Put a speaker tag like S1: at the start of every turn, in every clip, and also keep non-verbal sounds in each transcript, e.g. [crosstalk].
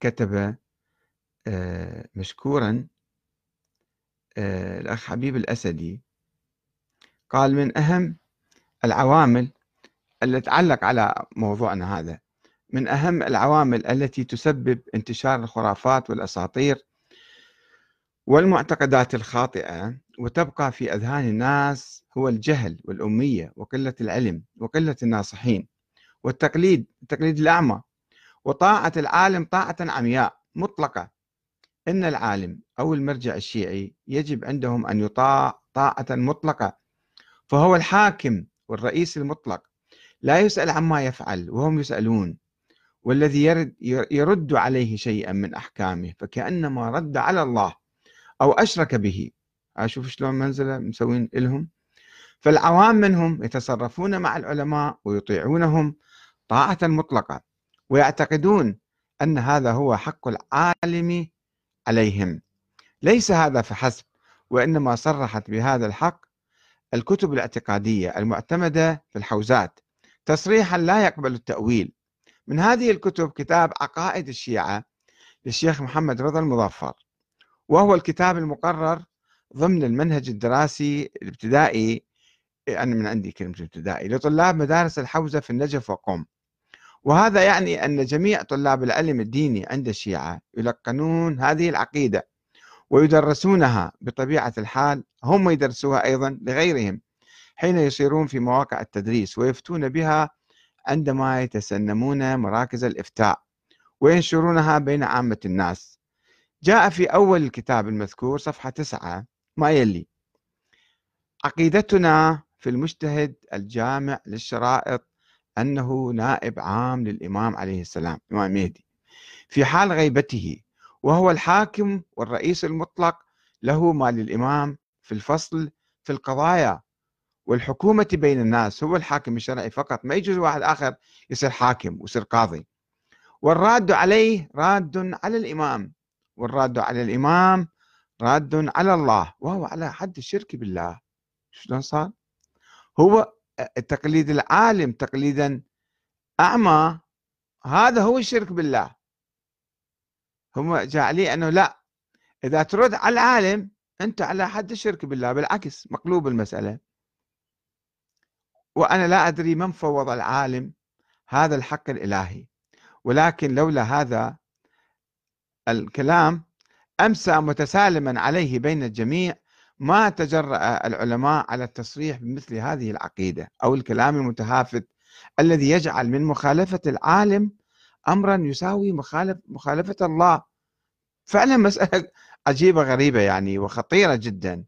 S1: كتب آه، مشكورا آه، الأخ حبيب الأسدي. قال من أهم العوامل التي تعلق على موضوعنا هذا من أهم العوامل التي تسبب انتشار الخرافات والأساطير والمعتقدات الخاطئة وتبقى في أذهان الناس هو الجهل والأمية وقلة العلم وقلة الناصحين والتقليد التقليد الأعمى وطاعة العالم طاعة عمياء مطلقة. إن العالم أو المرجع الشيعي يجب عندهم أن يطاع طاعة مطلقة. فهو الحاكم والرئيس المطلق. لا يسأل عما يفعل وهم يسألون. والذي يرد, يرد عليه شيئا من أحكامه فكأنما رد على الله أو أشرك به. أشوف شلون منزلة مسوين لهم فالعوام منهم يتصرفون مع العلماء ويطيعونهم. طاعة مطلقة. ويعتقدون أن هذا هو حق العالم عليهم. ليس هذا فحسب وإنما صرحت بهذا الحق الكتب الاعتقادية المعتمدة في الحوزات. تصريحا لا يقبل التأويل. من هذه الكتب كتاب عقائد الشيعة للشيخ محمد رضا المظفر وهو الكتاب المقرر ضمن المنهج الدراسي الابتدائي أنا من عندي كلمة ابتدائي لطلاب مدارس الحوزة في النجف وقم. وهذا يعني أن جميع طلاب العلم الديني عند الشيعة يلقنون هذه العقيدة ويدرسونها بطبيعة الحال هم يدرسوها أيضا لغيرهم حين يصيرون في مواقع التدريس ويفتون بها عندما يتسنمون مراكز الإفتاء وينشرونها بين عامة الناس. جاء في أول الكتاب المذكور صفحة تسعة ما يلي عقيدتنا في المجتهد الجامع للشرائط أنه نائب عام للإمام عليه السلام إمام مهدي. في حال غيبته وهو الحاكم والرئيس المطلق له ما للإمام في الفصل في القضايا والحكومة بين الناس. هو الحاكم الشرعي فقط ما يجوز واحد آخر يصير حاكم ويصير قاضي. والراد عليه راد على الإمام والراد على الإمام راد على الله وهو على حد الشرك بالله. شلون صار؟ هو تقليد العالم تقليدا. أعمى هذا هو الشرك بالله. هم جعليه أنه لا إذا ترد على العالم أنت على حد الشرك بالله بالعكس مقلوب المسألة. وأنا لا أدري من فوض العالم هذا الحق الإلهي. ولكن لولا هذا الكلام أمسى متسالما عليه بين الجميع ما تجرأ العلماء على التصريح بمثل هذه العقيدة أو الكلام المتهافت الذي يجعل من مخالفة العالم أمرا يساوي مخالف مخالفة الله. فعلا [laughs] مسألة عجيبة غريبة يعني وخطيرة جدا.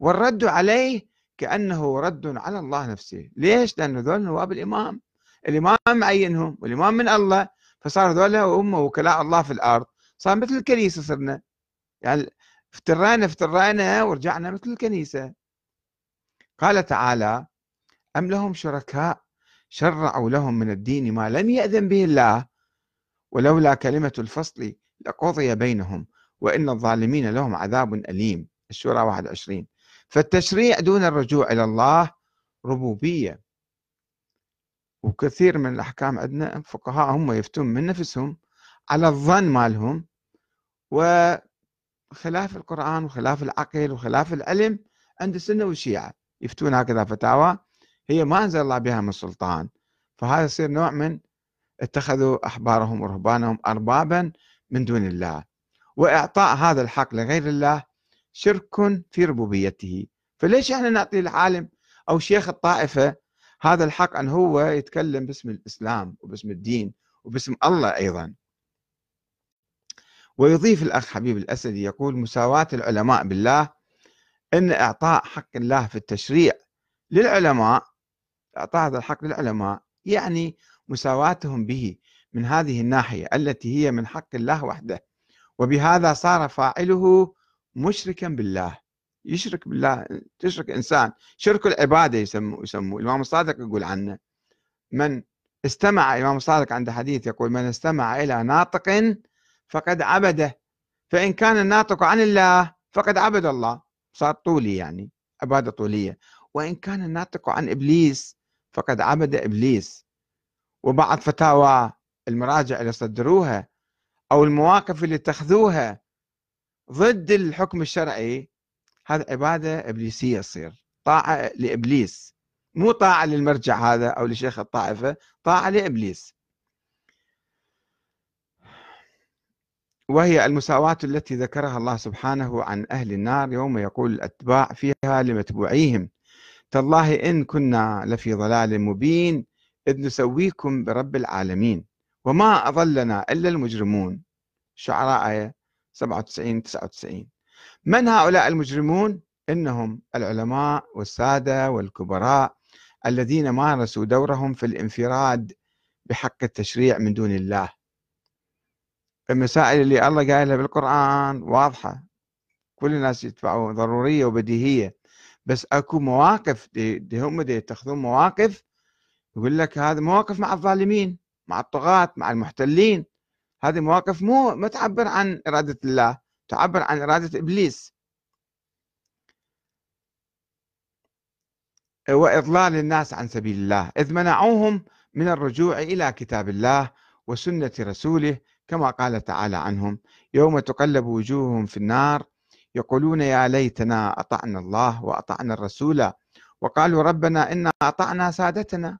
S1: والرد عليه كأنه رد على الله نفسه. ليش؟ لأنه ذول نواب الإمام. الإمام معينهم والإمام من الله. فصار ذولا هم وكلاء الله في الأرض. صار مثل الكنيسة صرنا. يعني افترينا افترينا ورجعنا مثل الكنيسة. قال تعالى أم لهم شركاء شرعوا لهم من الدين ما لم يأذن به الله ولولا كلمة الفصل لقضي بينهم وإن الظالمين لهم عذاب أليم. الشورى 21 فالتشريع دون الرجوع إلى الله ربوبية. وكثير من الأحكام عندنا فقهاء هم يفتون من نفسهم على الظن مالهم وخلاف القرآن وخلاف العقل وخلاف العلم عند السنة والشيعة يفتون هكذا فتاوى هي ما أنزل الله بها من سلطان فهذا يصير نوع من اتخذوا أحبارهم ورهبانهم أربابا من دون الله وإعطاء هذا الحق لغير الله شرك في ربوبيته. فليش إحنا نعطي العالم أو شيخ الطائفة هذا الحق أن هو يتكلم باسم الإسلام وباسم الدين وباسم الله أيضا؟ ويضيف الأخ حبيب الأسدي يقول مساواة العلماء بالله أن إعطاء حق الله في التشريع للعلماء إعطاء هذا الحق للعلماء يعني مساواتهم به من هذه الناحية التي هي من حق الله وحده وبهذا صار فاعله مشركا بالله. يشرك بالله تشرك إنسان. شرك العبادة يسموه يسموه. الإمام الصادق يقول عنه من استمع الإمام الصادق عنده حديث يقول من استمع إلى ناطق فقد عبده. فإن كان الناطق عن الله فقد عبد الله. صار طولي يعني عبادة طولية. وإن كان الناطق عن إبليس فقد عبد إبليس. وبعض فتاوى المراجع اللي صدروها أو المواقف اللي اتخذوها ضد الحكم الشرعي هذا عبادة إبليسية تصير. طاعة لإبليس. مو طاعة للمرجع هذا أو لشيخ الطائفة طاعة لإبليس. وهي المساواة التي ذكرها الله سبحانه عن أهل النار يوم يقول الأتباع فيها لمتبوعيهم. تالله إن كنا لفي ضلال مبين إذ نسويكم برب العالمين. وما أضلنا إلا المجرمون. شعراء آية 97 99 من هؤلاء المجرمون؟ إنهم العلماء والسادة والكبراء الذين مارسوا دورهم في الانفراد بحق التشريع من دون الله. المسائل اللي الله قايلها بالقرآن واضحة. كل الناس يتبعوها ضرورية وبديهية. بس أكو مواقف دي, دي هم دي يتخذون مواقف يقول لك هذه مواقف مع الظالمين مع الطغاة مع المحتلين. هذه مواقف مو ما تعبر عن إرادة الله تعبر عن إرادة إبليس. وإضلال الناس عن سبيل الله. إذ منعوهم من الرجوع إلى كتاب الله وسنة رسوله كما قال تعالى عنهم يوم تقلب وجوههم في النار يقولون يا ليتنا أطعنا الله وأطعنا الرسول وقالوا ربنا إنا أطعنا سادتنا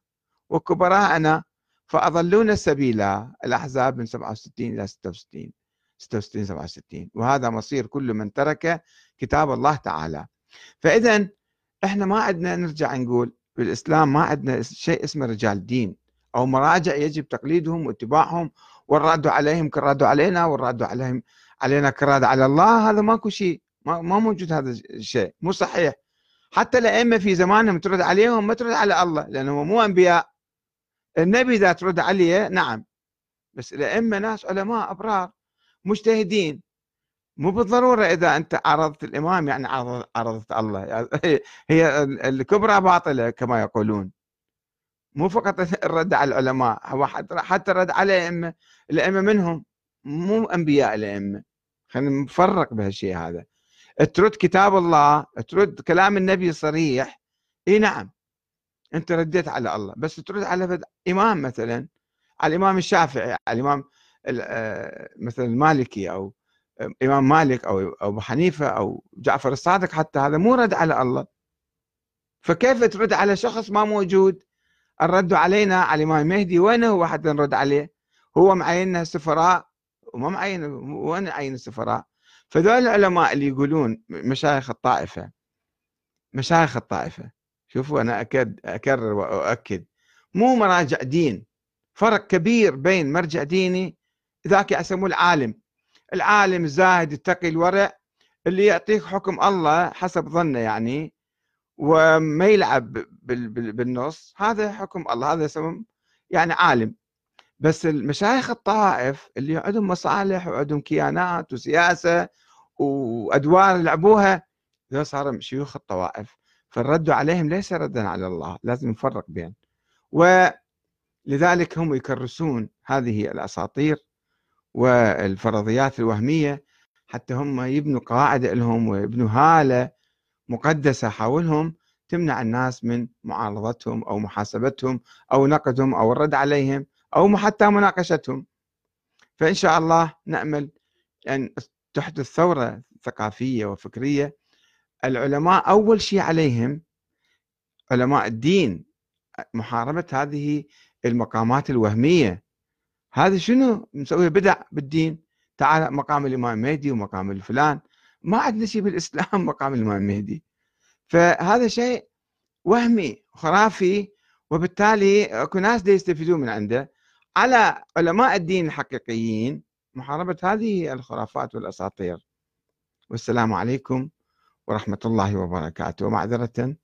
S1: وكبراءنا فأضلونا السبيل. الأحزاب من 67 إلى 66 66 67 وهذا مصير كل من ترك كتاب الله تعالى. فإذا إحنا ما عندنا نرجع نقول بالإسلام ما عندنا شيء اسمه رجال دين أو مراجع يجب تقليدهم واتباعهم والرد عليهم كالرد علينا والرد عليهم علينا كالرد على الله. هذا ماكو شيء ما, ما موجود هذا الشيء مو صحيح. حتى الأئمة في زمانهم ترد عليهم ما ترد على الله لأنهم مو أنبياء. النبي إذا ترد عليه نعم. بس الأئمة ناس علماء أبرار مجتهدين. مو بالضرورة إذا أنت عرضت الإمام يعني عرضت الله. [laughs] هي الكبرى باطلة كما يقولون. مو فقط الرد على العلماء هو حتى الرد على الأئمة الأئمة منهم مو أنبياء الأئمة. خلينا نفرق بهالشيء هذا. ترد كتاب الله ترد كلام النبي صريح إي نعم أنت رديت على الله. بس ترد على إمام مثلا على الإمام الشافعي على الإمام آه، مثلا المالكي أو إمام مالك أو أبو حنيفة أو جعفر الصادق حتى هذا مو رد على الله. فكيف ترد على شخص ما موجود؟ الرد علينا على الإمام المهدي وين هو حتى نرد عليه؟ هو معيننا السفراء؟ وما معين وين عين السفراء؟ فذول العلماء اللي يقولون مشايخ الطائفة مشايخ الطائفة شوفوا أنا أكد أكرر وأؤكد مو مراجع دين فرق كبير بين مرجع ديني ذاك يسموه العالم العالم الزاهد التقي الورع اللي يعطيك حكم الله حسب ظنه يعني وما يلعب بالنص هذا حكم الله هذا يسمى يعني عالم. بس المشايخ الطائف اللي عندهم مصالح وعندهم كيانات وسياسة وأدوار لعبوها ذو صاروا شيوخ الطوائف. فالرد عليهم ليس ردا على الله لازم نفرق بين. ولذلك هم يكرسون هذه الأساطير والفرضيات الوهمية حتى هم يبنوا قواعد لهم ويبنوا هالة مقدسة حولهم تمنع الناس من معارضتهم أو محاسبتهم أو نقدهم أو الرد عليهم أو حتى مناقشتهم. فإن شاء الله نأمل أن تحدث ثورة ثقافية وفكرية. العلماء أول شيء عليهم علماء الدين محاربة هذه المقامات الوهمية. هذا شنو؟ مسوي بدع بالدين. تعال مقام الإمام المهدي ومقام الفلان. ما عندنا شيء بالإسلام [laughs] مقام الإمام المهدي. فهذا شيء وهمي خرافي وبالتالي أكو ناس يستفيدون من عنده. على علماء الدين الحقيقيين محاربة هذه الخرافات والأساطير. والسلام عليكم ورحمة الله وبركاته. ومعذرة